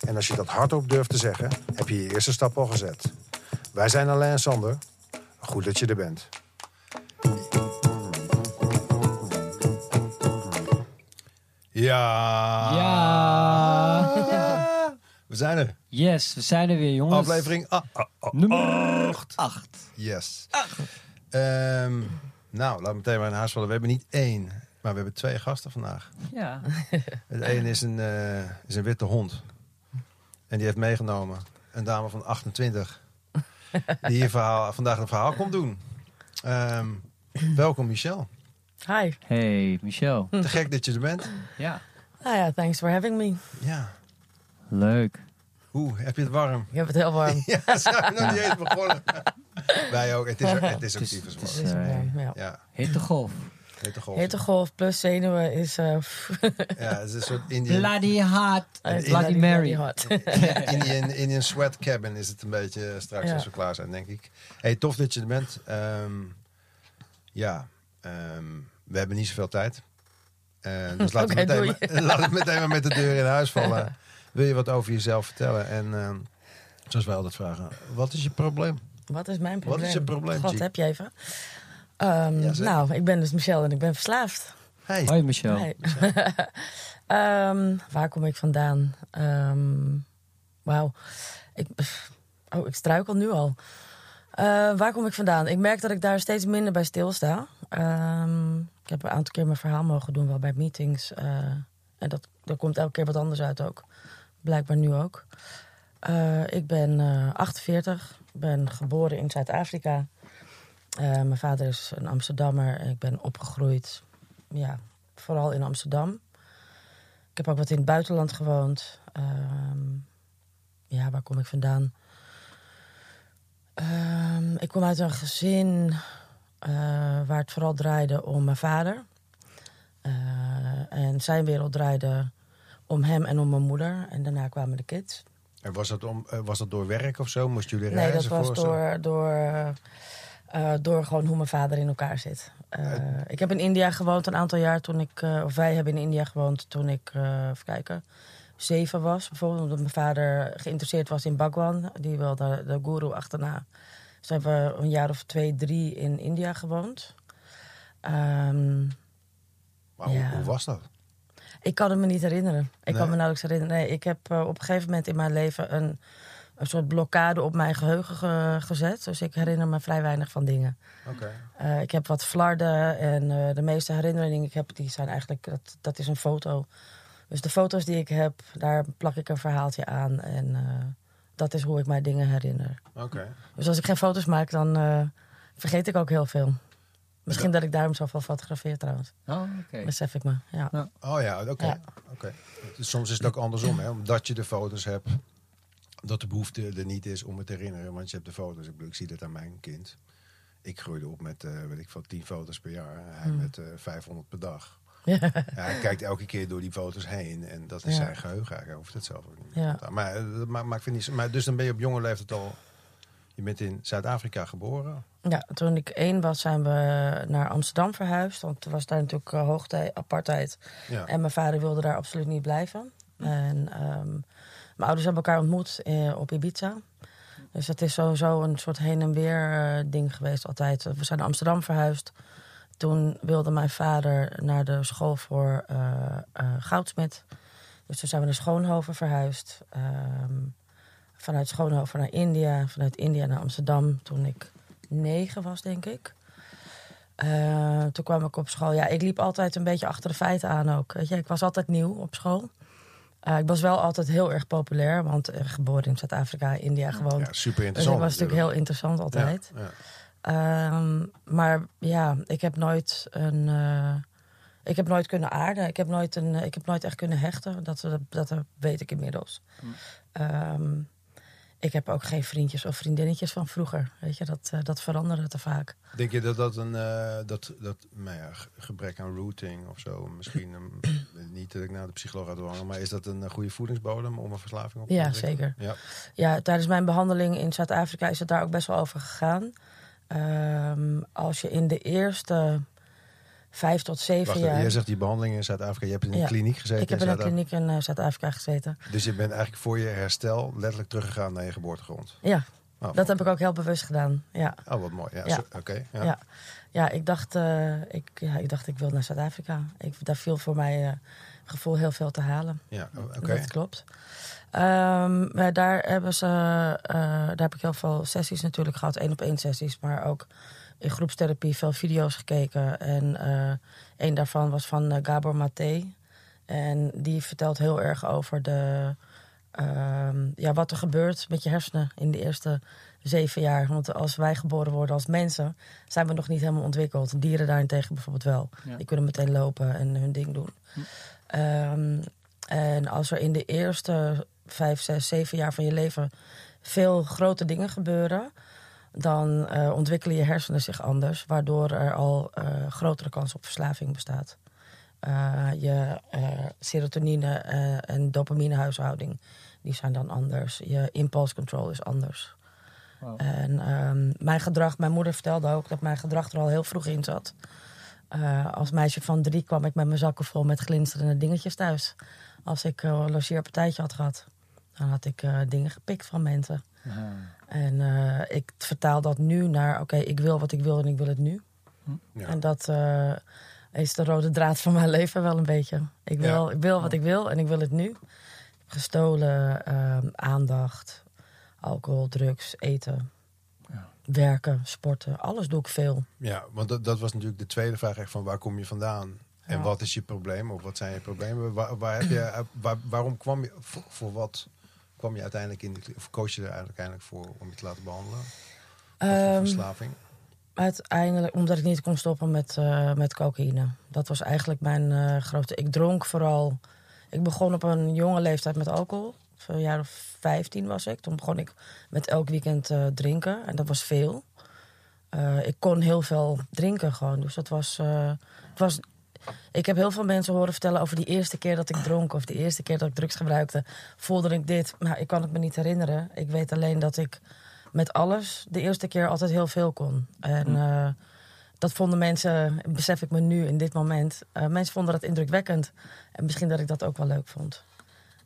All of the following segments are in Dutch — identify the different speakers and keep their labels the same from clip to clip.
Speaker 1: en als je dat hardop durft te zeggen, heb je je eerste stap al gezet. Wij zijn Alain en Sander. Goed dat je er bent.
Speaker 2: Ja.
Speaker 3: Ja.
Speaker 2: We zijn er.
Speaker 3: Yes, we zijn er weer, jongens.
Speaker 2: Aflevering ah, ah, ah,
Speaker 3: nummer
Speaker 2: acht.
Speaker 3: 8.
Speaker 2: Yes. Ehm, nou, laat me meteen maar in huis vallen. We hebben niet één, maar we hebben twee gasten vandaag.
Speaker 3: Ja.
Speaker 2: Het ene is een, eh, is een witte hond. En die heeft meegenomen een dame van 28. Die hier verhaal, vandaag een verhaal komt doen. Ehm, welkom Michel.
Speaker 4: Hi.
Speaker 3: Hey, Michel.
Speaker 2: Te gek dat je er bent.
Speaker 3: Ja.
Speaker 4: Ah ja, thanks for having me.
Speaker 2: Ja.
Speaker 3: Leuk.
Speaker 2: Hoe, heb je het warm?
Speaker 4: Ik heb het heel warm.
Speaker 2: Ja, zijn we nog niet eens begonnen. Wij ook. Het is, het is ook
Speaker 3: Het is-
Speaker 2: tyfus
Speaker 3: het is,
Speaker 2: warm.
Speaker 3: Eh.
Speaker 4: Ja,
Speaker 3: Hittegolf.
Speaker 2: Hittegolf.
Speaker 4: Hittegolf plus zenuwen is uh,
Speaker 2: Ja, het is een soort Indian,
Speaker 3: Bloody hot.
Speaker 2: Bloody
Speaker 3: Bloody Mary.
Speaker 4: hot.
Speaker 2: Indian, Indian sweat cabin is het een beetje eh, straks
Speaker 4: Ja.
Speaker 2: als we klaar zijn, denk ik. Hey, tof dat je er bent. Ehm, ja, ehm, we hebben niet zoveel tijd. Eh, dus laten,
Speaker 4: Oké,
Speaker 2: we meteen laten we meteen maar met de deur in huis vallen. Wil je wat over jezelf vertellen? En ehm, zoals wij altijd vragen, wat is je probleem?
Speaker 4: Wat is mijn probleem?
Speaker 2: is je probleem, Chiek?
Speaker 4: heb je even? Ehm,
Speaker 2: Ja,
Speaker 4: nou, ik ben dus Michelle en ik ben verslaafd.
Speaker 2: Hey.
Speaker 3: Hoi, Michel.
Speaker 4: Hey. Ehm, waar kom ik vandaan? Ehm, Wauw. Ik, oh, ik struikel nu al. Eh, waar kom ik vandaan? Ik merk dat ik daar steeds minder bij stilsta. Ehm ik heb een aantal keer mijn verhaal mogen doen, wel bij meetings. eh, en dat, er komt elke keer wat anders uit ook. Blijkbaar nu ook. Eh, ik ben eh 48. Ik ben geboren in Zuid-Afrika. Eh, mijn vader is een Amsterdammer. En ik ben opgegroeid, ja, vooral in Amsterdam. Ik heb ook wat in het buitenland gewoond. Ehm, ja, waar kom ik vandaan? Ehm, ik kom uit een gezin eh, waar het vooral draaide om mijn vader. Eh, en zijn wereld draaide om hem en om mijn moeder. En daarna kwamen de kids.
Speaker 2: En was dat, om, was dat door werk of zo? Moesten jullie
Speaker 4: Nee, dat
Speaker 2: reizen
Speaker 4: was
Speaker 2: voor?
Speaker 4: door, door, eh, door gewoon hoe mijn vader in elkaar zit. Eh, ik heb in India gewoond een aantal jaar toen ik... eh, of wij hebben in India gewoond toen ik, even kijken, zeven was. Bijvoorbeeld omdat mijn vader geïnteresseerd was in Bhagwan. Die wilde de guru achterna. Dus hebben we een jaar of twee, drie in India gewoond. Ehm,
Speaker 2: Maar hoe,
Speaker 4: Ja.
Speaker 2: hoe was dat?
Speaker 4: ik kan het me niet herinneren. Ik
Speaker 2: Nee.
Speaker 4: kan me nauwelijks herinneren. Nee, ik heb op een gegeven moment in mijn leven een, een soort blokkade op mijn geheugen ge- gezet. Dus ik herinner me vrij weinig van dingen.
Speaker 2: Oké.
Speaker 4: Eh, ik heb wat flarden en eh, de meeste herinneringen die ik heb, die zijn eigenlijk, dat, dat is een foto. Dus de foto's die ik heb, daar plak ik een verhaaltje aan. En eh, dat is hoe ik mij dingen herinner.
Speaker 2: Oké.
Speaker 4: Dus als ik geen foto's maak, dan eh, vergeet ik ook heel veel. Misschien dat ik daarom zoveel fotografeer trouwens.
Speaker 3: Oh, oké.
Speaker 4: Besef ik me, ja.
Speaker 2: Oh ja, oké.
Speaker 4: Ja.
Speaker 2: oké. Dus soms is het ook andersom, hè? omdat je de foto's hebt, dat de behoefte er niet is om het te herinneren. Want je hebt de foto's. Ik, bedoel, ik zie dat aan mijn kind. Ik groeide op met, eh weet ik veel, 10 foto's per jaar. Hij
Speaker 4: Hmm.
Speaker 2: met eh 500 per dag. Ja, hij kijkt elke keer door die foto's heen. En dat is
Speaker 4: Ja.
Speaker 2: zijn geheugen. eigenlijk. Hij hoeft het zelf ook niet. Maar, eh, dat ma- maar, ik vind niet, maar dus dan ben je op jonge leeftijd al... Je bent in Zuid-Afrika geboren.
Speaker 4: Ja, toen ik één was, zijn we naar Amsterdam verhuisd. Want er was daar natuurlijk uh, hoogtij, apartheid. En mijn vader wilde daar absoluut niet blijven. En ehm, mijn ouders hebben elkaar ontmoet eh, op Ibiza. Dus het is sowieso een soort heen en weer eh, ding geweest altijd. We zijn naar Amsterdam verhuisd. Toen wilde mijn vader naar de school voor eh, eh, goudsmid. Dus toen zijn we naar Schoonhoven verhuisd. Ehm, vanuit Schoonhoven naar India. Vanuit India naar Amsterdam toen ik negen was, denk ik. Toen kwam ik op school. Ja, ik liep altijd een beetje achter de feiten aan ook. Weet je, ik was altijd nieuw op school. Eh, ik was wel altijd heel erg populair, want eh, geboren in Zuid-Afrika, India gewoond.
Speaker 2: Ja, super
Speaker 4: dus
Speaker 2: interessant.
Speaker 4: ik was natuurlijk heel interessant altijd.
Speaker 2: Ja, ja.
Speaker 4: Ehm, maar ja, ik heb nooit een. eh, ik heb nooit kunnen aarden. Ik heb nooit, een, ik heb nooit echt kunnen hechten. Dat, dat, dat weet ik inmiddels. Ehm, ik heb ook geen vriendjes of vriendinnetjes van vroeger. Weet je, dat, dat veranderde te vaak.
Speaker 2: Denk je dat dat een eh, dat, dat, nou ja, ge- gebrek aan routing of zo, misschien een, niet dat ik naar de psycholoog ga hangen, maar is dat een eh, goede voedingsbodem om een verslaving op te
Speaker 4: Ja, zeker.
Speaker 2: Ja.
Speaker 4: Ja, tijdens mijn behandeling in Zuid-Afrika is het daar ook best wel over gegaan. Ehm, als je in de eerste vijf tot zeven
Speaker 2: Wacht,
Speaker 4: jaar...
Speaker 2: jij zegt die behandeling in Zuid-Afrika, je hebt in een
Speaker 4: Ja.
Speaker 2: kliniek gezeten.
Speaker 4: ik heb in
Speaker 2: in
Speaker 4: een kliniek in eh, Zuid-Afrika gezeten.
Speaker 2: Dus je bent eigenlijk voor je herstel letterlijk teruggegaan naar je geboortegrond.
Speaker 4: Ja,
Speaker 2: Oh,
Speaker 4: dat heb ik ook heel bewust gedaan. Ja,
Speaker 2: Oh, wat mooi. Ja, Oké. ja.
Speaker 4: ja. Ja. ik, dacht, eh, ik, ja, ik dacht ik wil naar Zuid-Afrika. Ik, daar viel voor mij eh, gevoel heel veel te halen.
Speaker 2: Ja, oké.
Speaker 4: Dat klopt. Ehm, maar daar hebben ze, eh, daar heb ik heel veel sessies natuurlijk gehad, één op één sessies, maar ook in groepstherapie veel video's gekeken. En een daarvan was van Gabor Maté. En die vertelt heel erg over de, ehm, ja, wat er gebeurt met je hersenen in de eerste zeven jaar. Want als wij geboren worden als mensen, zijn we nog niet helemaal ontwikkeld. Dieren daarentegen bijvoorbeeld wel.
Speaker 3: Ja.
Speaker 4: Die kunnen meteen lopen en hun ding doen. Ehm, en als er in de eerste vijf, zes, zeven jaar van je leven veel grote dingen gebeuren, dan eh, ontwikkelen je hersenen zich anders, waardoor er al eh, grotere kans op verslaving bestaat. Eh, je serotonine en dopaminehuishouding die zijn dan anders. Je impulse control is anders.
Speaker 3: Wow.
Speaker 4: En ehm, mijn gedrag, mijn moeder vertelde ook dat mijn gedrag er al heel vroeg in zat. Eh, als meisje van drie kwam ik met mijn zakken vol met glinsterende dingetjes thuis. Als ik eh, een logeerpartijtje had gehad, dan had ik eh, dingen gepikt van mensen.
Speaker 3: Aha.
Speaker 4: En eh, ik vertaal dat nu naar, oké, ik wil wat ik wil en ik wil het nu.
Speaker 2: Ja.
Speaker 4: En dat eh, is de rode draad van mijn leven wel een beetje. Ik wil,
Speaker 2: Ja.
Speaker 4: ik wil wat ik wil en ik wil het nu. Gestolen, ehm, aandacht, alcohol, drugs, eten,
Speaker 3: Ja.
Speaker 4: werken, sporten. Alles doe ik veel.
Speaker 2: Ja, want dat, dat was natuurlijk de tweede vraag echt van waar kom je vandaan? En
Speaker 4: Ja.
Speaker 2: wat is je probleem of wat zijn je problemen? Waar, waar heb je, waar, waarom kwam je, voor, voor wat kwam je uiteindelijk in, de, of koos je er uiteindelijk voor om je te laten behandelen?
Speaker 4: Ehm,
Speaker 2: verslaving?
Speaker 4: Uiteindelijk, omdat ik niet kon stoppen met, eh, met cocaïne. Dat was eigenlijk mijn eh, grote... Ik dronk vooral... Ik begon op een jonge leeftijd met alcohol. Een jaar of 15 was ik. Toen begon ik met elk weekend eh, drinken. En dat was veel. Eh, ik kon heel veel drinken gewoon. Dus dat was, eh, het was... Ik heb heel veel mensen horen vertellen over die eerste keer dat ik dronk... of de eerste keer dat ik drugs gebruikte. Voelde ik dit. Nou, ik kan het me niet herinneren. Ik weet alleen dat ik met alles de eerste keer altijd heel veel kon. En eh, dat vonden mensen, besef ik me nu in dit moment... mensen vonden dat indrukwekkend. En misschien dat ik dat ook wel leuk vond.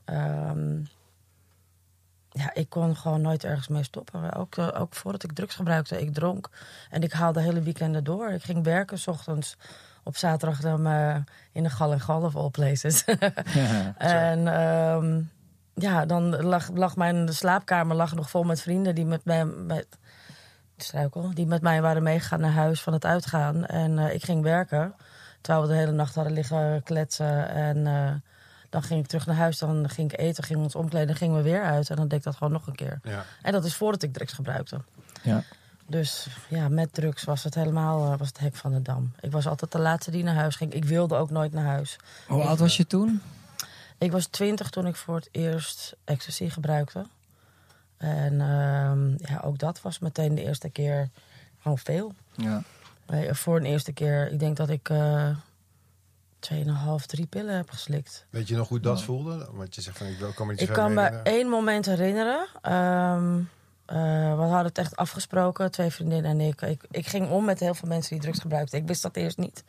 Speaker 4: Ehm, ja, ik kon gewoon nooit ergens mee stoppen. Ook, eh, ook voordat ik drugs gebruikte, ik dronk. En ik haalde hele weekenden door. Ik ging werken, s ochtends op zaterdag dan, eh, in de gal en gal of all places.
Speaker 3: Ja.
Speaker 4: en ehm, ja, dan lag, lag mijn slaapkamer lag nog vol met vrienden die met mij... Met, struikel, die met mij waren meegegaan naar huis van het uitgaan. En eh, ik ging werken, terwijl we de hele nacht hadden liggen kletsen. En dan ging ik terug naar huis, dan ging ik eten, gingen we ons omkleden... dan gingen we weer uit en dan deed ik dat gewoon nog een keer.
Speaker 2: Ja.
Speaker 4: En dat is voordat ik drugs gebruikte.
Speaker 3: Ja.
Speaker 4: Dus ja, met drugs was het helemaal eh, was het hek van de dam. Ik was altijd de laatste die naar huis ging. Ik wilde ook nooit naar huis.
Speaker 3: Hoe oud was je toen?
Speaker 4: Ik was twintig toen ik voor het eerst ecstasy gebruikte. En ehm, ja, ook dat was meteen de eerste keer gewoon veel.
Speaker 3: Ja.
Speaker 4: Nee, voor een eerste keer, ik denk dat ik eh 2,5, drie pillen heb geslikt.
Speaker 2: Weet je nog hoe dat voelde? Want je zegt van ik wil kan me niet
Speaker 4: Ik kan me één moment herinneren. Ehm, eh, we hadden het echt afgesproken, twee vriendinnen en ik. ik. Ik ging om met heel veel mensen die drugs gebruikten. Ik wist dat eerst niet.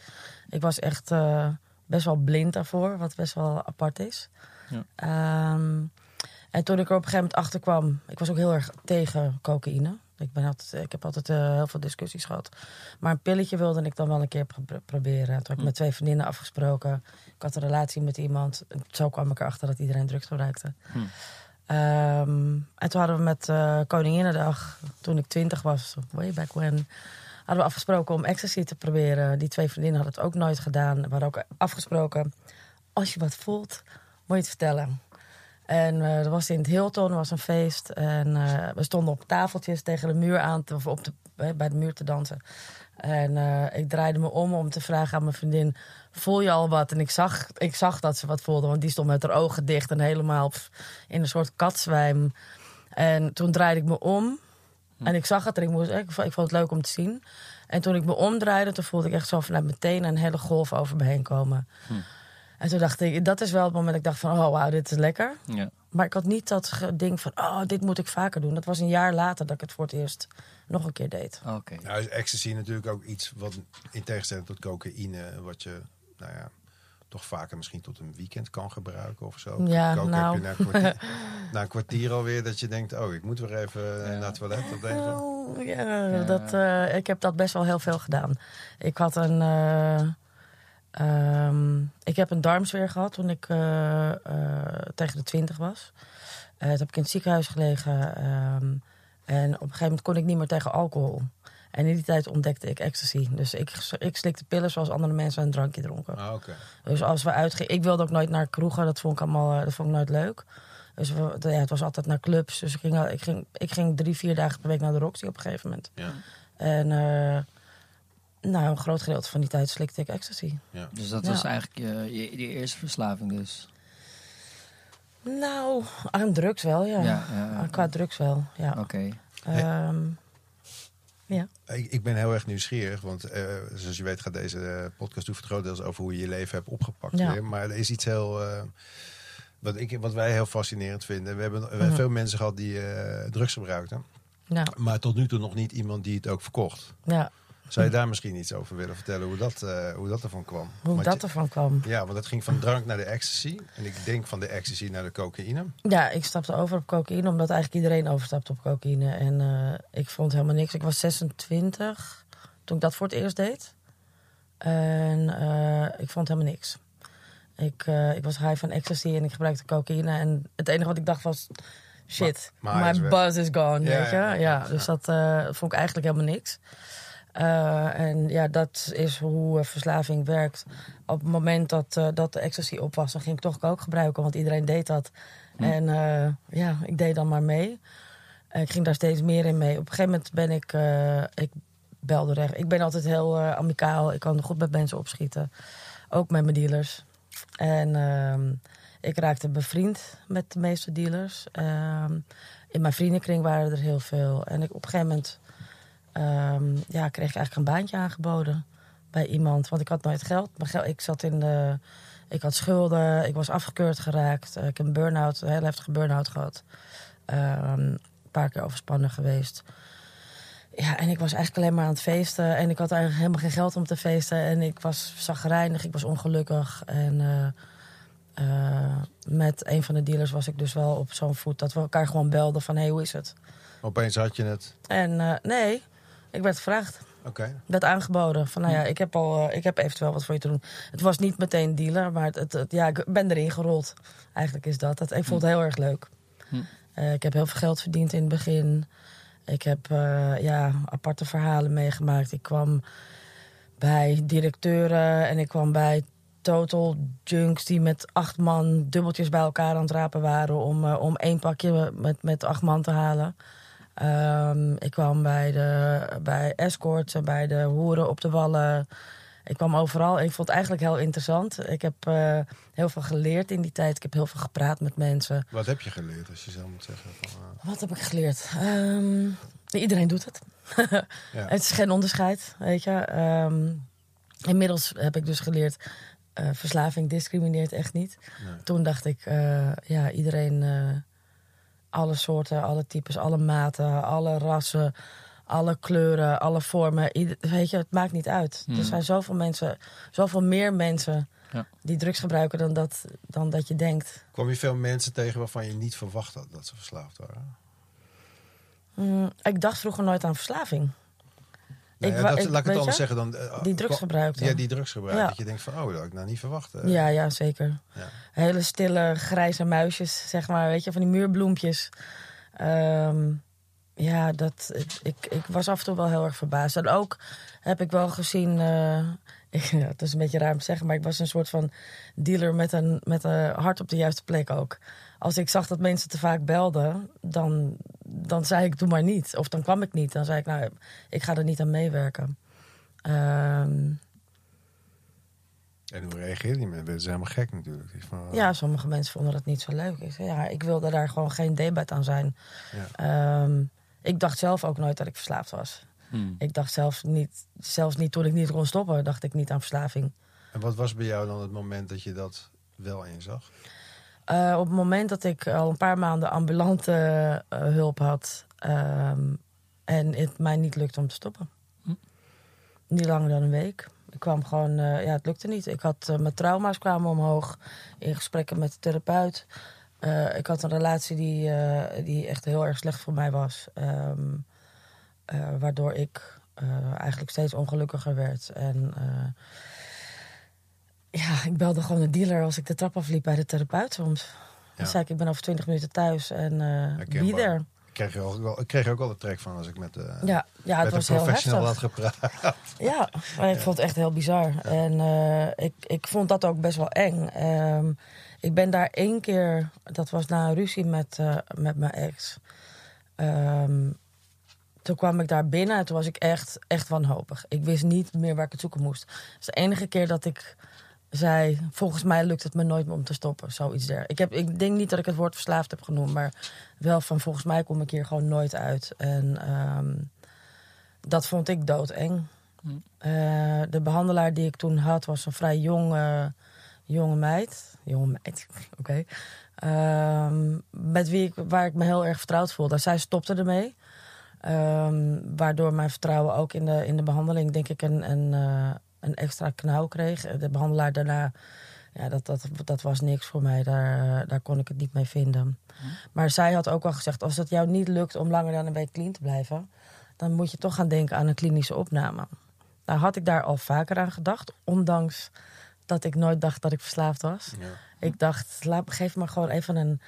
Speaker 4: Ik was echt eh, best wel blind daarvoor, wat best wel apart is.
Speaker 3: Ja.
Speaker 4: Ehm, en toen ik er op een gegeven moment achter kwam, ik was ook heel erg tegen cocaïne. Ik, ben altijd, ik heb altijd eh, heel veel discussies gehad. Maar een pilletje wilde ik dan wel een keer pro- proberen. Toen heb ik met twee vriendinnen afgesproken. Ik had een relatie met iemand. Zo kwam ik erachter dat iedereen drugs gebruikte. Ehm, en toen hadden we met eh Koninginnedag, toen ik twintig was, way back when, hadden we afgesproken om ecstasy te proberen. Die twee vriendinnen hadden het ook nooit gedaan. We hadden ook afgesproken, als je wat voelt, moet je het vertellen. En eh dat was in het Hilton, er was een feest. En eh, we stonden op tafeltjes tegen de muur aan, te, of op de, eh, bij de muur te dansen. En ik draaide me om om te vragen aan mijn vriendin: Voel je al wat? En ik zag, ik zag dat ze wat voelde, want die stond met haar ogen dicht en helemaal pff, in een soort katzwijm. En toen draaide ik me om. En ik zag het en ik, moest, ik, vond, ik vond het leuk om te zien. En toen ik me omdraaide, toen voelde ik echt zo vanuit meteen een hele golf over me heen komen. En toen dacht ik, dat is wel het moment dat ik dacht van, oh wauw, dit is lekker.
Speaker 3: Ja.
Speaker 4: Maar ik had niet dat ding van, oh, dit moet ik vaker doen. Dat was een jaar later dat ik het voor het eerst nog een keer deed.
Speaker 3: Oké.
Speaker 2: Nou is ecstasy natuurlijk ook iets wat in tegenstelling tot cocaïne, wat je nou ja, toch vaker misschien tot een weekend kan gebruiken of zo.
Speaker 4: Ja, nou.
Speaker 2: heb je na een, kwartier, na een kwartier alweer dat je denkt, oh, ik moet weer even
Speaker 3: Ja.
Speaker 2: naar het toilet. Of
Speaker 4: ja,
Speaker 3: Ja.
Speaker 4: Dat, eh, ik heb dat best wel heel veel gedaan. Ik had een. eh, ehm, ik heb een darmsweer gehad toen ik eh, eh, tegen de twintig was. Eh toen heb ik in het ziekenhuis gelegen. ehm, en op een gegeven moment kon ik niet meer tegen alcohol. En in die tijd ontdekte ik ecstasy. Dus ik, ik slikte pillen zoals andere mensen een drankje dronken.
Speaker 2: Ah.
Speaker 4: Dus als we uitgingen, ik wilde ook nooit naar kroegen, dat vond ik allemaal, dat vond ik nooit leuk. Dus we, ja, het was altijd naar clubs. Dus ik ging, ik, ging, ik ging drie, vier dagen per week naar de Roxy op een gegeven moment.
Speaker 2: Ja.
Speaker 4: En nou, een groot gedeelte van die tijd slikte ik ecstasy.
Speaker 3: Dus dat
Speaker 4: Ja.
Speaker 3: was eigenlijk je, je, je eerste verslaving dus.
Speaker 4: Nou, aan drugs wel, ja.
Speaker 3: Ja, ja, ja.
Speaker 4: Qua drugs wel, ja.
Speaker 3: Oké.
Speaker 4: Ehm,
Speaker 2: Ik, ik ben heel erg nieuwsgierig, want eh, zoals je weet gaat deze podcast over het grotendeels over hoe je je leven hebt opgepakt.
Speaker 4: Ja.
Speaker 2: weer. Maar er is iets heel, eh, wat, ik, wat wij heel fascinerend vinden. We hebben, we
Speaker 4: Mhm.
Speaker 2: hebben veel mensen gehad die eh, drugs gebruikten,
Speaker 4: ja,
Speaker 2: maar tot nu toe nog niet iemand die het ook verkocht.
Speaker 4: ja,
Speaker 2: Zou je daar misschien iets over willen vertellen, hoe dat, eh, hoe dat ervan kwam?
Speaker 4: hoe
Speaker 2: Want
Speaker 4: dat
Speaker 2: je-
Speaker 4: ervan kwam.
Speaker 2: Ja, want het ging van drank naar de ecstasy. En ik denk van de ecstasy naar de cocaïne.
Speaker 4: Ja, ik stapte over op cocaïne, omdat eigenlijk iedereen overstapte op cocaïne. En eh, ik vond helemaal niks. Ik was 26 toen ik dat voor het eerst deed. En eh, ik vond helemaal niks. Ik, ik was high van ecstasy en ik gebruikte cocaïne. En het enige wat ik dacht was... Shit, my buzz is gone,
Speaker 2: Ja,
Speaker 4: weet je?
Speaker 2: ja,
Speaker 4: Ja,
Speaker 2: ja.
Speaker 4: dus dat vond ik eigenlijk helemaal niks. Eh, en ja, dat is hoe eh, verslaving werkt. Op het moment dat, eh, dat de ecstasy op was, dan ging ik toch coke gebruiken, want iedereen deed dat. En eh, ja, ik deed dan maar mee. En ik ging daar steeds meer in mee. Op een gegeven moment ben ik, ik belde recht. Ik ben altijd heel amicaal. Ik kan goed met mensen opschieten. Ook met mijn dealers. En ehm, ik raakte bevriend met de meeste dealers. Ehm, in mijn vriendenkring waren er heel veel. En ik, op een gegeven moment ehm, ja, kreeg ik eigenlijk een baantje aangeboden bij iemand. Want ik had nooit geld. Ik zat in de. Ik had schulden. Ik was afgekeurd geraakt. Eh, ik heb een burn-out, een hele heftige burn-out gehad. Ehm, een paar keer overspannen geweest. Ja, en ik was eigenlijk alleen maar aan het feesten. En ik had eigenlijk helemaal geen geld om te feesten. En ik was zagrijnig, ik was ongelukkig. En eh, eh, met een van de dealers was ik dus wel op zo'n voet... dat we elkaar gewoon belden van, hé, hey, hoe is het?
Speaker 2: Opeens had je het.
Speaker 4: En nee, ik werd gevraagd.
Speaker 2: Oké.
Speaker 4: werd aangeboden. Van nou ja, ik heb, al, eh, ik heb eventueel wat voor je te doen. Het was niet meteen dealer, maar het, het, het- ja, ik ben erin gerold. Eigenlijk is dat. het ik vond het heel erg leuk.
Speaker 3: Hm.
Speaker 4: Eh, ik heb heel veel geld verdiend in het begin. Ik heb eh, ja, aparte verhalen meegemaakt. Ik kwam bij directeuren en ik kwam bij total junks die met acht man dubbeltjes bij elkaar aan het rapen waren om, om één pakje met, met acht man te halen. Ehm, ik kwam bij, de, bij escorts en bij de hoeren op de wallen. Ik kwam overal en ik vond het eigenlijk heel interessant. Ik heb eh, heel veel geleerd in die tijd. Ik heb heel veel gepraat met mensen.
Speaker 2: Wat heb je geleerd, als je zo moet zeggen? Van, eh,
Speaker 4: Wat heb ik geleerd? Ehm, iedereen doet het.
Speaker 2: Ja.
Speaker 4: Het is geen onderscheid, weet je. Ehm, inmiddels heb ik dus geleerd... eh, verslaving discrimineert echt niet.
Speaker 2: Nee.
Speaker 4: Toen dacht ik, ja, iedereen... alle soorten, alle types, alle maten, alle rassen... alle kleuren, alle vormen. Ieder- weet je, het maakt niet uit.
Speaker 3: Hmm.
Speaker 4: Er zijn zoveel mensen, zoveel meer mensen...
Speaker 3: Ja.
Speaker 4: die drugs gebruiken dan dat, dan dat je denkt.
Speaker 2: Kwam je veel mensen tegen waarvan je niet verwacht had dat ze verslaafd waren?
Speaker 4: Mm, ik dacht vroeger nooit aan verslaving.
Speaker 2: Nou ja, dat,
Speaker 4: ik-
Speaker 2: laat ik het anders zeggen dan... eh,
Speaker 4: Die drugs gebruikten.
Speaker 2: Ja, die drugs gebruikt.
Speaker 4: Ja.
Speaker 2: Dat je denkt van, oh, dat had ik nou niet verwacht. eh.
Speaker 4: Ja, ja, zeker.
Speaker 2: Ja.
Speaker 4: Hele stille grijze muisjes, zeg maar. Weet je, van die muurbloempjes. Ehm, ja, dat, ik, ik was af en toe wel heel erg verbaasd. En ook heb ik wel gezien... eh, ik, ja, het is een beetje raar om te zeggen... maar ik was een soort van dealer met een, met een hart op de juiste plek ook. Als ik zag dat mensen te vaak belden... dan, dan zei ik, doe maar niet. Of dan kwam ik niet. Dan zei ik, nou, ik ga er niet aan meewerken. Ehm,
Speaker 2: En hoe reageerde die mensen? Dat is helemaal gek natuurlijk. Van,
Speaker 4: Ja, sommige mensen vonden dat niet zo leuk. Ik zei, ja, ik wilde daar gewoon geen debat aan zijn.
Speaker 2: Ja.
Speaker 4: Ehm, ik dacht zelf ook nooit dat ik verslaafd was.
Speaker 3: Hmm.
Speaker 4: Ik dacht zelf niet, zelfs niet toen ik niet kon stoppen, dacht ik niet aan verslaving.
Speaker 2: En wat was bij jou dan het moment dat je dat wel inzag?
Speaker 4: Eh, op het moment dat ik al een paar maanden ambulante eh, hulp had ehm, en het mij niet lukte om te stoppen.
Speaker 3: Hm.
Speaker 4: Niet langer dan een week. Ik kwam gewoon, eh, ja, het lukte niet. Ik had, mijn trauma's kwamen omhoog in gesprekken met de therapeut. Ik had een relatie die, die echt heel erg slecht voor mij was. Ehm, eh, waardoor ik eigenlijk steeds ongelukkiger werd. En ja, ik belde gewoon de dealer als ik de trap afliep bij de therapeut soms. Dan zei ik, ik ben over twintig minuten thuis en
Speaker 2: Herkenbaar.
Speaker 4: be there.
Speaker 2: Ik kreeg er ook wel, ik kreeg er ook wel de trek van als ik met, de
Speaker 4: Ja, ja het
Speaker 2: met
Speaker 4: was
Speaker 2: een
Speaker 4: heel
Speaker 2: professional had gepraat.
Speaker 4: Ja, maar ik vond het echt heel bizar. En eh, ik, ik vond dat ook best wel eng. Ehm, ik ben daar één keer, dat was na een ruzie met, eh, met mijn ex. Ehm, toen kwam ik daar binnen en toen was ik echt, echt wanhopig. Ik wist niet meer waar ik het zoeken moest. Het is de enige keer dat ik zei, volgens mij lukt het me nooit meer om te stoppen. Zoiets der. Ik, heb, ik denk niet dat ik het woord verslaafd heb genoemd, maar wel van volgens mij kom ik hier gewoon nooit uit. En ehm, dat vond ik doodeng. Eh, de behandelaar die ik toen had was een vrij jonge, jonge meid. Jonge meid, oké. Ehm, met wie ik, waar ik me heel erg vertrouwd voelde. Zij stopte ermee. Ehm, waardoor mijn vertrouwen ook in de, in de behandeling, denk ik, een, een, eh, een extra knauw kreeg. De behandelaar daarna, ja, dat, dat, dat was niks voor mij. Daar, daar kon ik het niet mee vinden. Maar zij had ook al gezegd: als het jou niet lukt om langer dan een week clean te blijven, dan moet je toch gaan denken aan een klinische opname. Nou had ik daar al vaker aan gedacht, ondanks dat ik nooit dacht dat ik verslaafd was.
Speaker 2: Ja.
Speaker 4: Ik dacht, laat, geef me gewoon even een,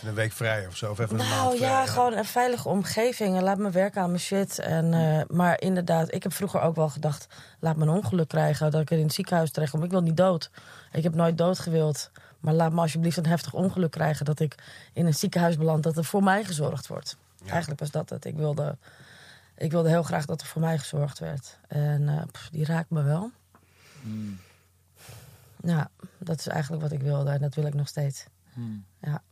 Speaker 2: Even een week vrij of zo. Of even een
Speaker 4: nou
Speaker 2: maand vrij.
Speaker 4: ja, gewoon een veilige omgeving en laat me werken aan mijn shit. En, eh, maar inderdaad, ik heb vroeger ook wel gedacht, laat me een ongeluk krijgen, dat ik er in het ziekenhuis terecht kom. Ik wil niet dood. Ik heb nooit dood gewild. Maar laat me alsjeblieft een heftig ongeluk krijgen, dat ik in een ziekenhuis beland, dat er voor mij gezorgd wordt.
Speaker 2: Ja.
Speaker 4: Eigenlijk was dat het. Ik wilde, ik wilde heel graag dat er voor mij gezorgd werd. En eh, pff, die raakt me wel.
Speaker 3: Hmm.
Speaker 4: Ja, dat is eigenlijk wat ik wilde en dat wil ik nog steeds.
Speaker 3: Hmm.
Speaker 4: Ja.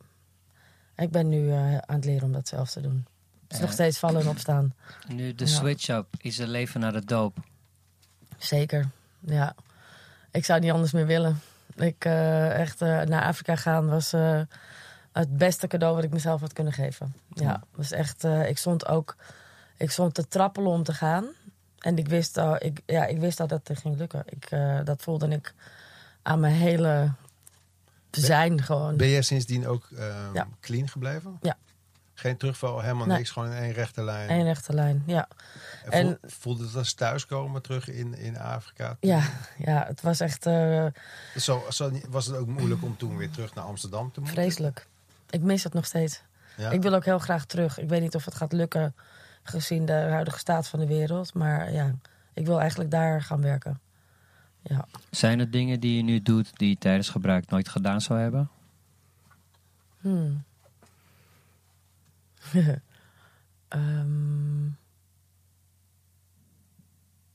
Speaker 4: Ik ben nu eh, aan het leren om dat zelf te doen. Het is nog steeds vallen en opstaan.
Speaker 3: Nu de switch-up is het leven naar de doop.
Speaker 4: Zeker, ja. Ik zou niet anders meer willen. Ik eh, echt eh, naar Afrika gaan was het beste cadeau wat ik mezelf had kunnen geven. Ja, was echt. ik stond ook, ik stond te trappelen om te gaan. En ik wist al, ik, ja, ik wist al dat het ging lukken. Ik, dat voelde ik aan mijn hele zijn gewoon.
Speaker 2: Ben jij sindsdien ook ehm,
Speaker 4: Ja.
Speaker 2: clean gebleven?
Speaker 4: Ja.
Speaker 2: Geen terugval, helemaal
Speaker 4: Nee.
Speaker 2: niks. Gewoon in één rechte lijn.
Speaker 4: Eén rechte lijn, ja.
Speaker 2: En
Speaker 4: en-
Speaker 2: voel- voelde het als thuiskomen terug in, in Afrika?
Speaker 4: Ja, ja, het was echt eh,
Speaker 2: Zo, zo, was het ook moeilijk om toen weer terug naar Amsterdam te moeten?
Speaker 4: vreselijk. Ik mis het nog steeds.
Speaker 2: Ja?
Speaker 4: Ik wil ook heel graag terug. Ik weet niet of het gaat lukken gezien de huidige staat van de wereld. Maar ja, ik wil eigenlijk daar gaan werken. Ja.
Speaker 3: Zijn er dingen die je nu doet die je tijdens gebruik nooit gedaan zou hebben?
Speaker 4: Hmm. Ehm.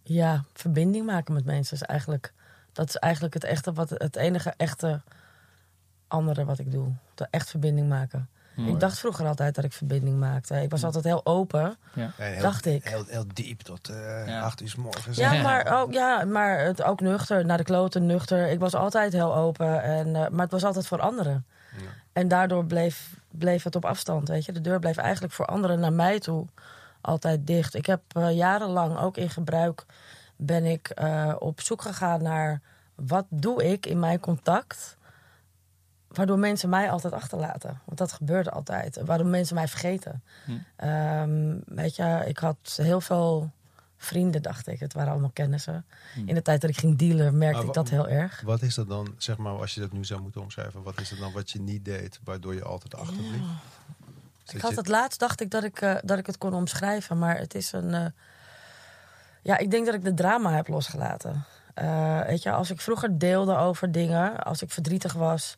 Speaker 4: ja, verbinding maken met mensen is eigenlijk... Dat is eigenlijk het, echte, wat, het enige echte andere wat ik doe. De echt verbinding maken. Ik dacht vroeger altijd dat ik verbinding maakte. Ik was altijd heel open.
Speaker 3: Ja.
Speaker 2: Heel,
Speaker 4: dacht ik.
Speaker 2: Heel, heel diep tot eh
Speaker 3: Ja.
Speaker 2: acht uur s morgens.
Speaker 4: Ja, maar ook, ja, maar het, ook nuchter. Naar de kloten, nuchter. Ik was altijd heel open. En, eh, maar het was altijd voor anderen.
Speaker 2: Ja.
Speaker 4: En daardoor bleef, bleef het op afstand. Weet je? De deur bleef eigenlijk voor anderen naar mij toe altijd dicht. Ik heb eh, jarenlang ook in gebruik ben ik eh, op zoek gegaan naar wat doe ik in mijn contact. Waardoor mensen mij altijd achterlaten. Want dat gebeurde altijd. Waardoor mensen mij vergeten.
Speaker 3: Hm.
Speaker 4: Ehm, weet je, ik had heel veel vrienden, dacht ik. Het waren allemaal kennissen.
Speaker 3: Hm.
Speaker 4: In de tijd dat ik ging dealen, merkte
Speaker 2: Maar
Speaker 4: ik dat heel erg.
Speaker 2: Wat is dat dan, zeg maar, als je dat nu zou moeten omschrijven, wat is het dan wat je niet deed, waardoor je altijd achterbleef?
Speaker 4: Ik had het laatst, dacht ik dat ik, eh, dat ik het kon omschrijven. Maar het is een... eh, ja, ik denk dat ik de drama heb losgelaten. Eh, weet je, als ik vroeger deelde over dingen, als ik verdrietig was...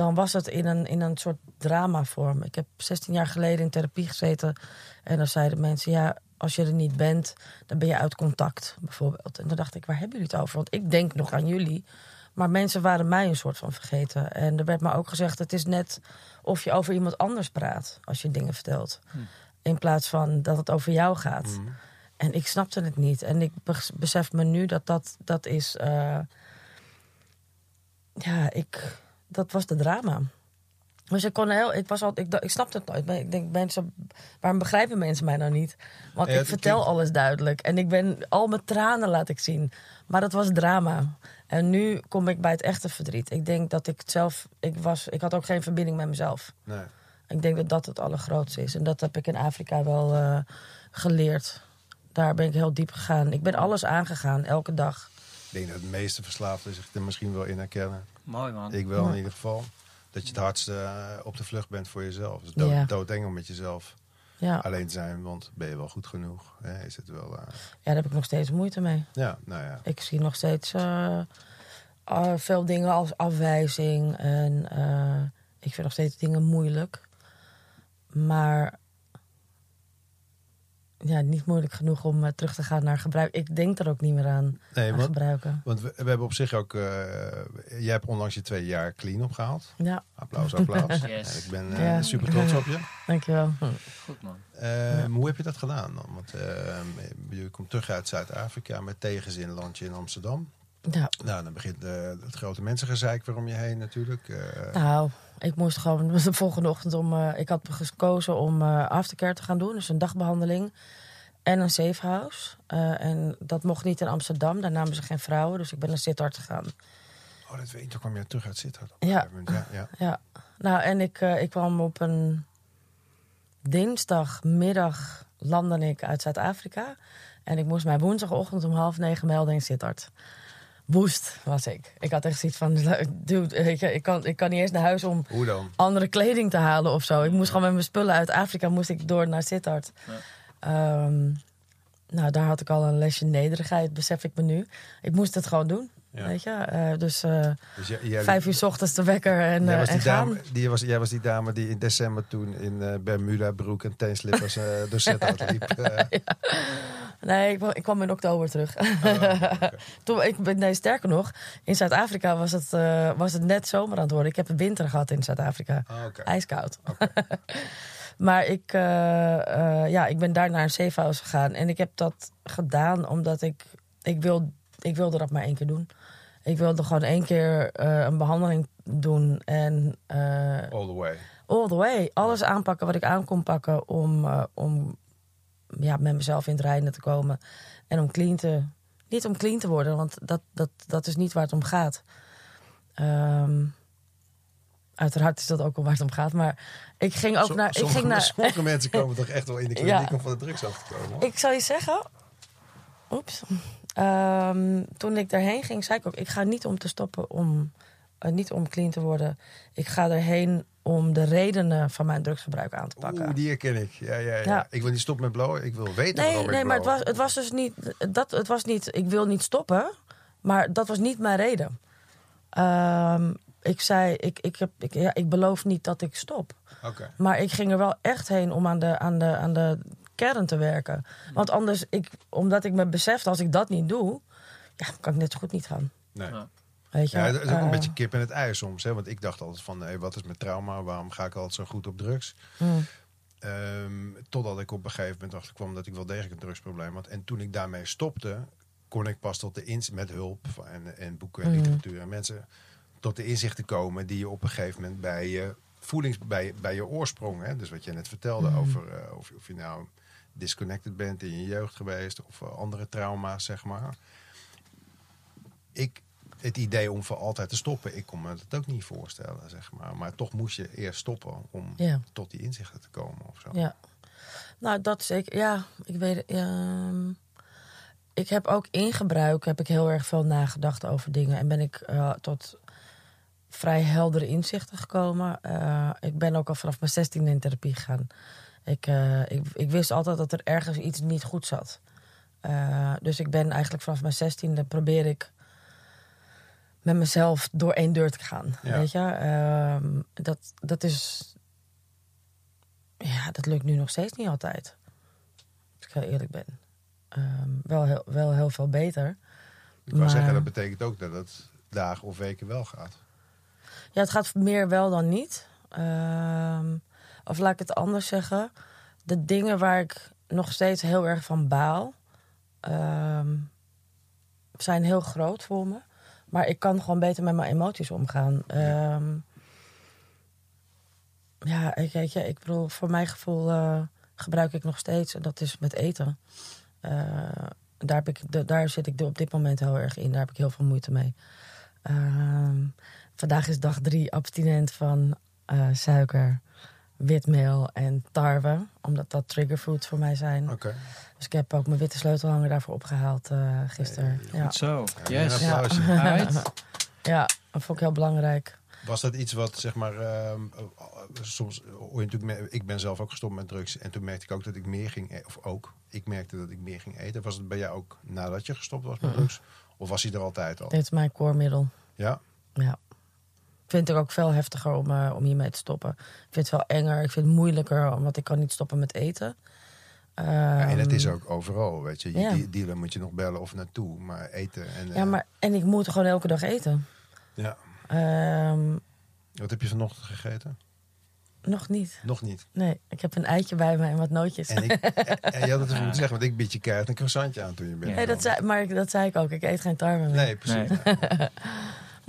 Speaker 4: dan was het in een, in een soort dramavorm. Ik heb 16 jaar geleden in therapie gezeten. En dan zeiden mensen, ja, als je er niet bent... dan ben je uit contact, bijvoorbeeld. En dan dacht ik, waar hebben jullie het over? Want ik denk nog aan jullie... Maar mensen waren mij een soort van vergeten. En er werd me ook gezegd: het is net of je over iemand anders praat als je dingen vertelt. In plaats van dat het over jou gaat.
Speaker 2: Mhm.
Speaker 4: En ik snapte het niet. En ik bes- besef me nu dat dat, dat is. eh, ja, ik. Dat was de drama. Dus ik kon heel. Ik, was al, ik, ik snapte het nooit. Maar Ik denk, mensen. Waarom begrijpen mensen mij nou niet? Want
Speaker 2: Ja,
Speaker 4: ik vertel
Speaker 2: klinkt-
Speaker 4: alles duidelijk. En ik ben. Al mijn tranen laat ik zien. Maar dat was drama. En nu kom ik bij het echte verdriet. Ik denk dat ik zelf. Ik, was, ik had ook geen verbinding met mezelf.
Speaker 2: Nee.
Speaker 4: Ik denk dat dat het allergrootste is. En dat heb ik in Afrika wel eh, geleerd. Daar ben ik heel diep gegaan. Ik ben alles aangegaan, elke dag.
Speaker 2: Ik denk dat de meeste verslaafden zich er misschien wel in herkennen.
Speaker 3: Mooi man.
Speaker 2: Ik wel
Speaker 4: Ja.
Speaker 2: in ieder geval. Dat je het hardste eh, op de vlucht bent voor jezelf. Dus dood,
Speaker 4: Ja.
Speaker 2: doodeng om met jezelf
Speaker 4: Ja.
Speaker 2: alleen te zijn. Want ben je wel goed genoeg? Hè? Is het wel... eh,
Speaker 4: ja, daar heb ik nog steeds moeite mee.
Speaker 2: ja, nou ja.
Speaker 4: Ik zie nog steeds eh, eh, veel dingen als afwijzing. En eh, ik vind nog steeds dingen moeilijk. Maar ja, niet moeilijk genoeg om eh, terug te gaan naar gebruik. Ik denk er ook niet meer aan,
Speaker 2: Nee,
Speaker 4: aan
Speaker 2: want,
Speaker 4: gebruiken.
Speaker 2: want we, we hebben op zich ook... eh, jij hebt onlangs je twee jaar clean opgehaald.
Speaker 4: Ja,
Speaker 2: Applaus, applaus.
Speaker 3: Yes.
Speaker 2: Ik ben eh,
Speaker 4: Ja.
Speaker 2: super trots op je.
Speaker 4: dankjewel. Hm.
Speaker 3: Goed man.
Speaker 2: Eh, Hoe heb je dat gedaan dan? Want eh, je komt terug uit Zuid-Afrika met tegenzin landje in Amsterdam.
Speaker 4: Ja,
Speaker 2: Nou, dan begint het grote mensengezeik weer om je heen natuurlijk. Eh,
Speaker 4: Nou, ik moest gewoon de volgende ochtend om. eh, ik had gekozen om eh, aftercare te gaan doen, dus een dagbehandeling en een safe house. Eh, en dat mocht niet in Amsterdam, daar namen ze geen vrouwen, dus ik ben naar Sittard gegaan.
Speaker 2: Oh, dat weet ik. Toen kwam je terug uit Sittard.
Speaker 4: Ja.
Speaker 2: ja, ja.
Speaker 4: Ja, nou en ik, ik kwam op een dinsdagmiddag landde ik uit Zuid-Afrika en ik moest mij woensdagochtend om half negen melden in Sittard. Woest was ik. Ik had echt zoiets van, dude, ik, ik, kan, ik kan niet eens naar huis om
Speaker 2: Hoe dan?
Speaker 4: andere kleding te halen of zo. Ik moest gewoon met mijn spullen uit Afrika moest ik door naar Sittard. Ehm, nou, daar had ik al een lesje nederigheid, besef ik me nu. Ik moest het gewoon doen,
Speaker 2: Ja.
Speaker 4: weet je. Eh, dus eh,
Speaker 2: Dus jij, jij,
Speaker 4: vijf uur 's ochtends de wekker en,
Speaker 2: jij
Speaker 4: eh,
Speaker 2: was die
Speaker 4: en gaan.
Speaker 2: dame, die was, jij was die dame die in december toen in Bermuda broek en teenslippers door Sittard liep. eh.
Speaker 4: Nee, ik, kwam- ik kwam in oktober terug.
Speaker 2: oké.
Speaker 4: Toen, ik, ben- nee, sterker nog, in Zuid-Afrika was, het, was het net zomer aan het worden. Ik heb een winter gehad in Zuid-Afrika.
Speaker 2: Oké.
Speaker 4: IJskoud. maar ik, ja, ik ben daar naar een safe house gegaan. En ik heb dat gedaan omdat ik... Ik, wil, ik wilde dat maar één keer doen. Ik wilde gewoon één keer eh, een behandeling doen. En eh,
Speaker 2: All the way.
Speaker 4: all the way. Alles aanpakken wat ik aan kon pakken om, eh, om ja, met mezelf in het reinen te komen. En om clean te... Niet om clean te worden, want dat, dat, dat is niet waar het om gaat. Ehm, uiteraard is dat ook wel waar het om gaat. Maar ik ging ook naar... Ik, ging naar
Speaker 2: sommige mensen komen toch echt wel in de kliniek
Speaker 4: Ja.
Speaker 2: om van de drugs af te komen. hoor.
Speaker 4: ik zal je zeggen... Oeps. Ehm, toen ik daarheen ging, zei ik ook... Ik ga niet om te stoppen om... eh, niet om clean te worden. Ik ga erheen om de redenen van mijn drugsgebruik aan te pakken.
Speaker 2: Oeh, die herken ik. Ja, ja, ja.
Speaker 4: Ja.
Speaker 2: Ik wil niet stoppen met blowen. Ik wil weten
Speaker 4: Nee,
Speaker 2: waarom
Speaker 4: nee
Speaker 2: ik
Speaker 4: maar het was, het was dus niet, dat, het was niet... Ik wil niet stoppen, maar dat was niet mijn reden. Ehm, ik zei, ik, ik, heb, ik, ja, ik beloof niet dat ik stop.
Speaker 2: Oké.
Speaker 4: Maar ik ging er wel echt heen om aan de, aan de, aan de kern te werken. Want anders, ik, omdat ik me besefte, als ik dat niet doe... Ja, kan ik net zo goed niet gaan.
Speaker 2: Nee.
Speaker 3: Ja.
Speaker 4: Weet je?
Speaker 2: Ja, is ook een
Speaker 4: Eh,
Speaker 2: beetje kip in het ei soms. Hè? Want ik dacht altijd van, hé, wat is mijn trauma? Waarom ga ik altijd zo goed op drugs?
Speaker 4: mm,
Speaker 2: Ehm, totdat ik op een gegeven moment achterkwam dat ik wel degelijk een drugsprobleem had. En toen ik daarmee stopte, kon ik pas tot de inzicht, met hulp van, en, en boeken en
Speaker 4: Mhm.
Speaker 2: literatuur en mensen, tot de inzichten komen die je op een gegeven moment bij je voelings, bij, bij je oorsprong, hè? dus wat je net vertelde
Speaker 4: Mhm.
Speaker 2: over eh, of, je- of je nou disconnected bent in je jeugd geweest of andere trauma's, zeg maar. Ik, het idee om voor altijd te stoppen, ik kon me dat ook niet voorstellen, zeg maar. Maar toch moest je eerst stoppen om
Speaker 4: Ja.
Speaker 2: tot die inzichten te komen of zo.
Speaker 4: Ja. Nou, dat zeker. Ja, ik weet ehm, ik heb ook in gebruik heb ik heel erg veel nagedacht over dingen. En ben ik eh, tot vrij heldere inzichten gekomen. Eh, ik ben ook al vanaf mijn 16 in therapie gegaan. Ik, eh, ik, ik wist altijd dat er ergens iets niet goed zat. Eh, dus ik ben eigenlijk vanaf mijn 16e probeer ik met mezelf door één deur te gaan.
Speaker 2: Ja.
Speaker 4: Weet je? Ehm, dat, dat is ja, dat lukt nu nog steeds niet altijd. Als ik heel eerlijk ben. Ehm, wel, heel, wel heel veel beter.
Speaker 2: Ik wou
Speaker 4: Maar-
Speaker 2: zeggen, dat betekent ook dat het dagen of weken wel gaat.
Speaker 4: Ja, het gaat meer wel dan niet. Ehm, of laat ik het anders zeggen. De dingen waar ik nog steeds heel erg van baal... ehm, zijn heel groot voor me. Maar ik kan gewoon beter met mijn emoties omgaan. Ehm, ja, ik, weet je, ik bedoel, voor mijn gevoel eh, gebruik ik nog steeds... en dat is met eten. Eh, daar, heb ik, de- daar zit ik op dit moment heel erg in. Daar heb ik heel veel moeite mee. Ehm, vandaag is dag drie abstinent van eh, suiker, witmeel en tarwe. Omdat dat triggerfoods voor mij zijn.
Speaker 2: Oké.
Speaker 4: Dus ik heb ook mijn witte sleutelhanger daarvoor opgehaald eh gisteren. Ja.
Speaker 3: Goed zo.
Speaker 2: Ja,
Speaker 3: Yes.
Speaker 4: Ja, dat vond ik heel belangrijk.
Speaker 2: Was dat iets wat, zeg maar, ehm, eh, soms, hoor je natuurlijk, ik ben zelf ook gestopt met drugs en toen merkte ik ook dat ik meer ging, e- of ook, ik merkte dat ik meer ging eten. Was het bij jou ook nadat je gestopt was met drugs? Of was hij er altijd al?
Speaker 4: Dit is mijn koormiddel.
Speaker 2: Ja?
Speaker 4: Ja. Ik vind het ook veel heftiger om, eh, om hiermee te stoppen. Ik vind het wel enger. Ik vind het moeilijker, omdat ik kan niet stoppen met eten.
Speaker 2: Ja, en het
Speaker 4: Ehm,
Speaker 2: is ook overal, weet je. Je
Speaker 4: ja.
Speaker 2: dealer moet je nog bellen of naartoe, maar eten en...
Speaker 4: Ja,
Speaker 2: eh,
Speaker 4: maar, en ik moet gewoon elke dag eten.
Speaker 2: ja.
Speaker 4: Ehm,
Speaker 2: Wat heb je vanochtend gegeten?
Speaker 4: nog niet.
Speaker 2: Nog niet.
Speaker 4: Nee, ik heb een eitje bij me en wat nootjes.
Speaker 2: En, ik, en, had het even moeten zeggen, want ik bied je keihard een croissantje aan toen je bent.
Speaker 4: Nee, dat zei, maar dat zei ik ook. Ik eet geen tarwe meer.
Speaker 2: Nee, precies.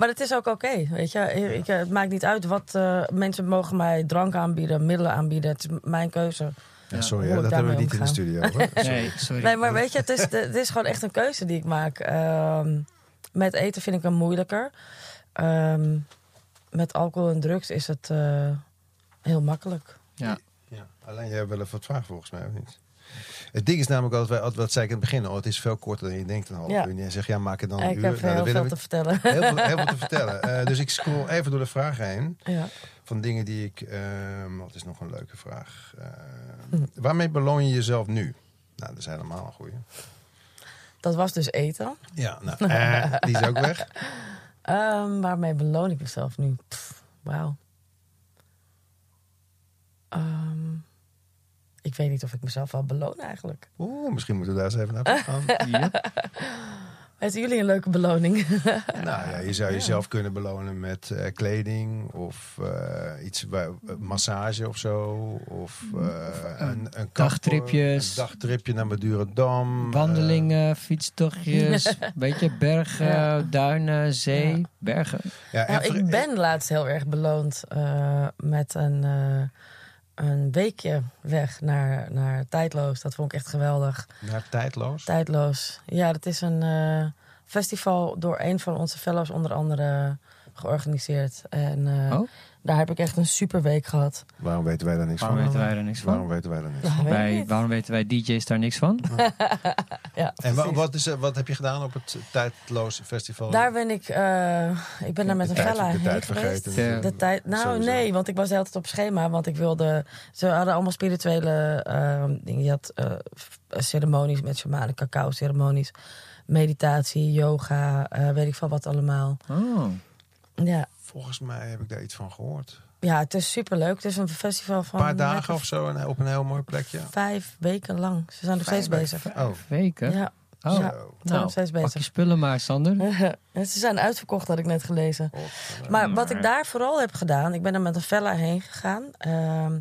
Speaker 4: Maar het is ook oké, weet je. Ik, eh, het maakt niet uit wat eh, mensen mogen mij drank aanbieden, middelen aanbieden. Het is mijn keuze.
Speaker 2: Ja, sorry, hè, dat hebben we niet in de studio. Hoor. Sorry.
Speaker 3: Nee, sorry.
Speaker 4: Nee, maar weet je, het is, het is gewoon echt een keuze die ik maak. Ehm, met eten vind ik hem moeilijker. Ehm, met alcohol en drugs is het eh, heel makkelijk.
Speaker 3: Ja.
Speaker 2: Ja, alleen jij hebt wel even wat vragen volgens mij, of niet? Het ding is namelijk altijd, wij- wat zei ik in het begin al, het is veel korter dan je denkt een half
Speaker 4: Ja.
Speaker 2: uur. En jij zegt, ja, maak het dan een
Speaker 4: ik
Speaker 2: uur.
Speaker 4: heb
Speaker 2: Nou,
Speaker 4: heel veel
Speaker 2: we
Speaker 4: te vertellen.
Speaker 2: heel, veel, heel veel te vertellen. Eh, dus ik scroll even door de vragen heen.
Speaker 4: ja.
Speaker 2: Van dingen die ik... ehm, wat is nog een leuke vraag? Eh,
Speaker 4: Hm.
Speaker 2: Waarmee beloon je jezelf nu? Nou, dat is helemaal een goeie.
Speaker 4: Dat was dus eten.
Speaker 2: Ja, nou, eh, die is ook weg.
Speaker 4: Ehm, waarmee beloon ik mezelf nu? Wauw. Ehm, ik weet niet of ik mezelf wel beloon eigenlijk.
Speaker 2: Oeh, misschien moeten we daar eens even naar gaan.
Speaker 4: Weten jullie een leuke beloning?
Speaker 2: nou ja, je zou jezelf kunnen belonen met eh, kleding of eh, iets, eh, massage of zo. Of eh, een, een
Speaker 3: Dagtripjes.
Speaker 2: Een dagtripje naar Madurodam.
Speaker 3: Wandelingen, fietstochtjes, beetje bergen,
Speaker 4: Ja.
Speaker 3: duinen, zee,
Speaker 4: Ja.
Speaker 3: bergen.
Speaker 2: Ja,
Speaker 4: Nou, ik ben laatst heel erg beloond met een, een weekje weg naar, naar Tijdloos. Dat vond ik echt geweldig.
Speaker 2: Naar tijdloos.
Speaker 4: Tijdloos. Ja, dat is een eh, festival door een van onze fellows onder andere georganiseerd. En eh,
Speaker 3: Oh?
Speaker 4: Daar heb ik echt een super week gehad.
Speaker 2: Waarom weten wij daar niks
Speaker 3: Waarom
Speaker 2: van?
Speaker 3: weten wij er niks
Speaker 2: Waarom
Speaker 3: van?
Speaker 2: weten wij daar niks van?
Speaker 4: weet
Speaker 3: Wij, waarom weten wij DJ's daar niks van?
Speaker 4: Ja,
Speaker 2: En wa- wat, is, wat heb je gedaan op het tijdloos festival?
Speaker 4: Daar ben ik, eh, ik ben daar met
Speaker 2: De
Speaker 4: een fella
Speaker 2: de
Speaker 4: heen
Speaker 2: tijd
Speaker 4: geweest.
Speaker 2: vergeten.
Speaker 3: De-
Speaker 4: tijd, nou
Speaker 2: Sowieso.
Speaker 4: nee, want ik was de hele tijd op schema. Want ik wilde, ze hadden allemaal spirituele ehm, dingen. Je had eh, ceremonies met shamanen, cacao ceremonies. Meditatie, yoga, eh, weet ik veel wat allemaal.
Speaker 3: Oh.
Speaker 4: Ja,
Speaker 2: Volgens mij heb ik daar iets van gehoord.
Speaker 4: ja het is superleuk. Het is een festival
Speaker 2: Een
Speaker 4: van
Speaker 2: paar dagen of zo en op een heel mooi plekje.
Speaker 4: vijf weken lang. Ze zijn nog steeds
Speaker 2: weken.
Speaker 4: bezig.
Speaker 2: Oh,
Speaker 3: weken?
Speaker 4: Ja,
Speaker 3: Oh,
Speaker 4: Ja.
Speaker 3: nou,
Speaker 4: nog steeds
Speaker 3: pak je
Speaker 4: bezig.
Speaker 3: spullen maar, Sander.
Speaker 4: Ze zijn uitverkocht, had ik net gelezen.
Speaker 2: Godverdomme.
Speaker 4: Maar wat ik daar vooral heb gedaan, ik ben er met een fella heen gegaan. Ehm,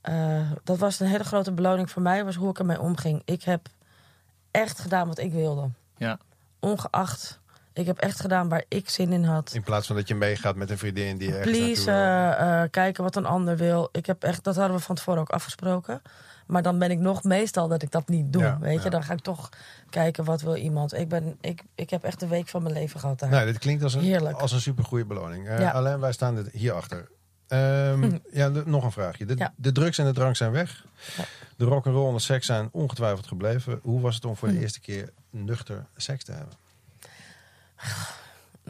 Speaker 4: eh, dat was een hele grote beloning voor mij, was hoe ik ermee omging. Ik heb echt gedaan wat ik wilde.
Speaker 3: Ja.
Speaker 4: Ongeacht. Ik heb echt gedaan waar ik zin in had.
Speaker 2: In plaats van dat je meegaat met een vriendin die ergens
Speaker 4: Please, eh, eh, kijken wat een ander wil. Ik heb echt, dat hadden we van tevoren ook afgesproken. Maar dan ben ik nog meestal dat ik dat niet doe.
Speaker 2: Ja,
Speaker 4: weet je, dan ga ik toch kijken wat wil iemand. Ik, ben, ik, ik heb echt de week van mijn leven gehad daar.
Speaker 2: Nou, dit klinkt als een,
Speaker 4: Heerlijk.
Speaker 2: als een supergoeie beloning. Eh,
Speaker 4: Ja.
Speaker 2: Alleen wij staan dit hierachter. Ehm ja, de- nog een vraagje. De,
Speaker 4: Ja.
Speaker 2: de drugs en de drank zijn weg.
Speaker 4: Ja.
Speaker 2: De rock and roll en de seks zijn ongetwijfeld gebleven. Hoe was het om voor de
Speaker 4: Hm.
Speaker 2: eerste keer nuchter seks te hebben?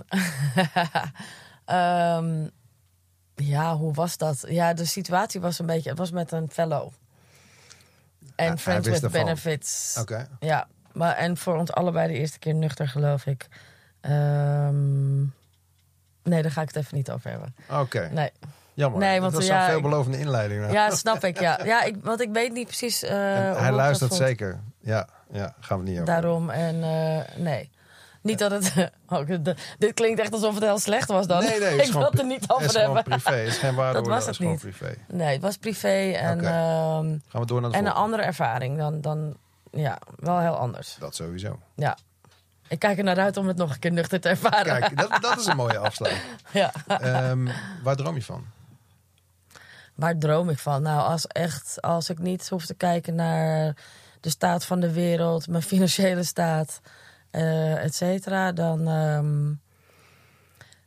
Speaker 4: Ehm, ja, hoe was dat? Ja, de situatie was een beetje... Het was met een fellow. En Friends with
Speaker 2: ervan.
Speaker 4: Benefits.
Speaker 2: Oké.
Speaker 4: Ja, maar en voor ons allebei de eerste keer nuchter, geloof ik. Ehm, nee, daar ga ik het even niet over hebben.
Speaker 2: Oké,
Speaker 4: Nee.
Speaker 2: jammer.
Speaker 4: Nee,
Speaker 2: Het
Speaker 4: want,
Speaker 2: was
Speaker 4: ja,
Speaker 2: veelbelovende inleiding. nou.
Speaker 4: Ja, snap ik. Ja, ja ik, want ik weet niet precies. eh,
Speaker 2: hij luistert
Speaker 4: dat
Speaker 2: zeker. Ja, ja, gaan we niet over.
Speaker 4: Daarom en eh, nee. Niet dat het... oh, dit klinkt echt alsof het heel slecht was dan.
Speaker 2: Nee, nee. het is
Speaker 4: ik wil het er niet
Speaker 2: Het
Speaker 4: over
Speaker 2: is gewoon
Speaker 4: hebben.
Speaker 2: privé. Het is geen waardeoordeel.
Speaker 4: was
Speaker 2: Het is
Speaker 4: het
Speaker 2: gewoon
Speaker 4: niet.
Speaker 2: privé.
Speaker 4: Nee, het was privé en, ehm,
Speaker 2: Gaan we door naar de
Speaker 4: en een andere ervaring dan, dan... Ja, wel heel anders.
Speaker 2: Dat sowieso.
Speaker 4: Ja. Ik kijk er naar uit om het nog een keer nuchter te ervaren.
Speaker 2: Kijk, dat, dat is een mooie afsluiting.
Speaker 4: Ja.
Speaker 2: Ehm, waar droom je van?
Speaker 4: Waar droom ik van? Nou, als echt, als ik niet hoef te kijken naar de staat van de wereld, mijn financiële staat, eh et cetera, dan. ehm,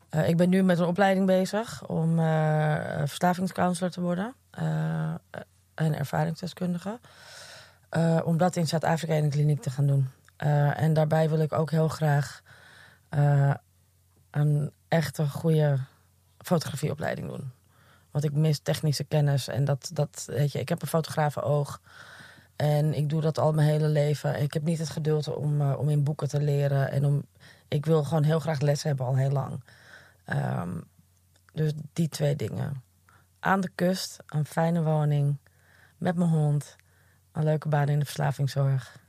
Speaker 4: eh, ik ben nu met een opleiding bezig om eh verslavingscounselor te worden en ervaringsdeskundige. Om dat in Zuid-Afrika in een kliniek te gaan doen. En daarbij wil ik ook heel graag een echte goede fotografieopleiding doen. Want ik mis technische kennis en dat, dat weet je, ik heb een fotografenoog. En ik doe dat al mijn hele leven. Ik heb niet het geduld om, eh, om in boeken te leren. En om, ik wil gewoon heel graag les hebben al heel lang. Ehm, dus die twee dingen. Aan de kust, een fijne woning, met mijn hond, een leuke baan in de verslavingszorg.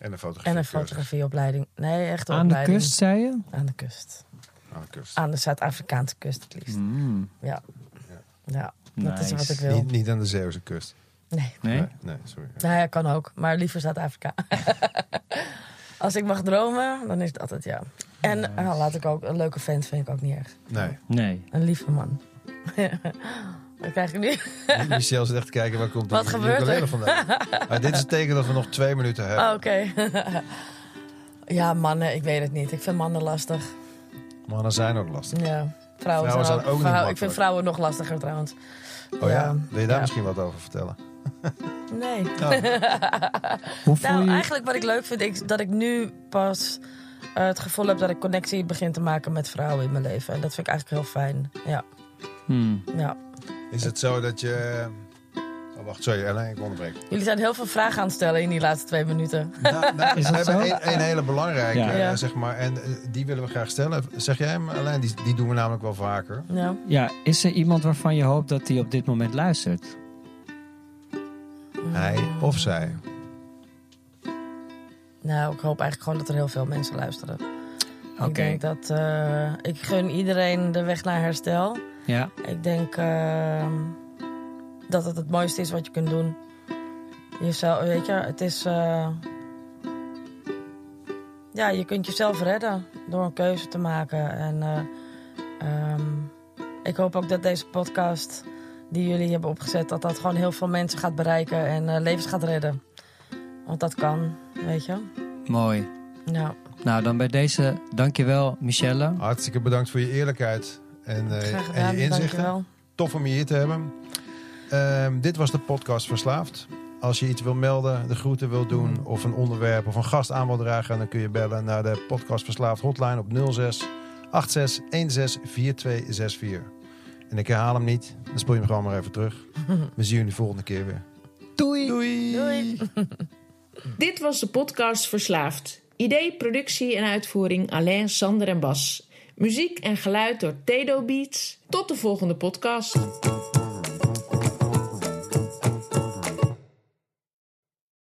Speaker 2: En een fotografie.
Speaker 4: En een fotografieopleiding. Nee, echt een
Speaker 3: Aan de kust, zei je?
Speaker 4: Aan de kust.
Speaker 2: Aan de kust.
Speaker 4: Aan de Zuid-Afrikaanse kust het liefst.
Speaker 3: Mm,
Speaker 4: Ja. Ja, dat is wat ik wil.
Speaker 2: Niet, niet aan de Zeeuwse kust.
Speaker 4: Nee.
Speaker 3: nee?
Speaker 2: nee sorry.
Speaker 4: Nou ja, kan ook. Maar liever Zuid-Afrika. Als ik mag dromen, dan is dat het, ja. En nou, laat ik ook, een leuke vent vind ik ook niet erg.
Speaker 2: Nee.
Speaker 3: Nee.
Speaker 4: Een lieve man. Wat krijg ik nu?
Speaker 2: Michel zit echt te kijken waar komt
Speaker 4: Wat gebeurt er?
Speaker 2: vandaan. Maar dit is het teken dat we nog twee minuten hebben.
Speaker 4: Oh, Oké. ja, mannen, ik weet het niet. Ik vind mannen lastig.
Speaker 2: Mannen zijn ook lastig.
Speaker 4: Ja. Vrouwen,
Speaker 2: Vrouwen
Speaker 4: zijn
Speaker 2: zijn
Speaker 4: ook,
Speaker 2: ook niet
Speaker 4: vrouw- Ik vind vrouwen nog lastiger trouwens.
Speaker 2: Oh ja?
Speaker 4: Ja.
Speaker 2: Wil je daar
Speaker 4: Ja.
Speaker 2: misschien wat over vertellen?
Speaker 4: Nee.
Speaker 3: Hoe voel
Speaker 4: Nou,
Speaker 3: je...
Speaker 4: eigenlijk wat ik leuk vind, ik, dat ik nu pas eh, het gevoel heb dat ik connectie begin te maken met vrouwen in mijn leven. En dat vind ik eigenlijk heel fijn. Ja,
Speaker 3: Hmm.
Speaker 4: ja.
Speaker 2: Is het zo dat je... Oh, wacht, sorry Ellen, ik onderbreek.
Speaker 4: Jullie zijn heel veel vragen aan het stellen in die laatste twee minuten.
Speaker 2: Nou, nou,
Speaker 3: Is
Speaker 2: we hebben één één hele belangrijke,
Speaker 3: Ja.
Speaker 2: eh,
Speaker 4: Ja.
Speaker 2: zeg maar. En eh, die willen we graag stellen. Zeg jij hem, Ellen? Die, die doen we namelijk wel vaker.
Speaker 4: Ja.
Speaker 3: Ja, is er iemand waarvan je hoopt dat hij op dit moment luistert?
Speaker 2: Hij of zij.
Speaker 4: Nou, ik hoop eigenlijk gewoon dat er heel veel mensen luisteren.
Speaker 3: Oké.
Speaker 4: Ik denk dat eh, ik gun iedereen de weg naar herstel.
Speaker 3: Ja.
Speaker 4: Ik denk ehm, dat het het mooiste is wat je kunt doen. Jezelf, weet je, het is. eh, ja, je kunt jezelf redden door een keuze te maken. En eh, ehm, ik hoop ook dat deze podcast die jullie hebben opgezet, dat dat gewoon heel veel mensen gaat bereiken en eh, levens gaat redden. Want dat kan, weet je.
Speaker 3: Mooi.
Speaker 4: Ja,
Speaker 3: Nou, dan bij deze, dankjewel Michelle.
Speaker 2: Hartstikke bedankt voor je eerlijkheid en, eh,
Speaker 4: graag
Speaker 2: en je inzichten.
Speaker 4: Dankjewel.
Speaker 2: Tof om je hier te hebben. Ehm, dit was de podcast Verslaafd. Als je iets wil melden, de groeten wil doen of een onderwerp of een gast aan wil dragen, dan kun je bellen naar de podcast Verslaafd hotline op 06 86 16 4264. En ik herhaal hem niet, dan spoel je hem gewoon maar even terug. We zien jullie volgende keer weer.
Speaker 3: Doei!
Speaker 2: Doei!
Speaker 4: Doei.
Speaker 5: Dit was de podcast Verslaafd. Idee, productie en uitvoering Alain, Sander en Bas. Muziek en geluid door Tedo Beats. Tot de volgende podcast.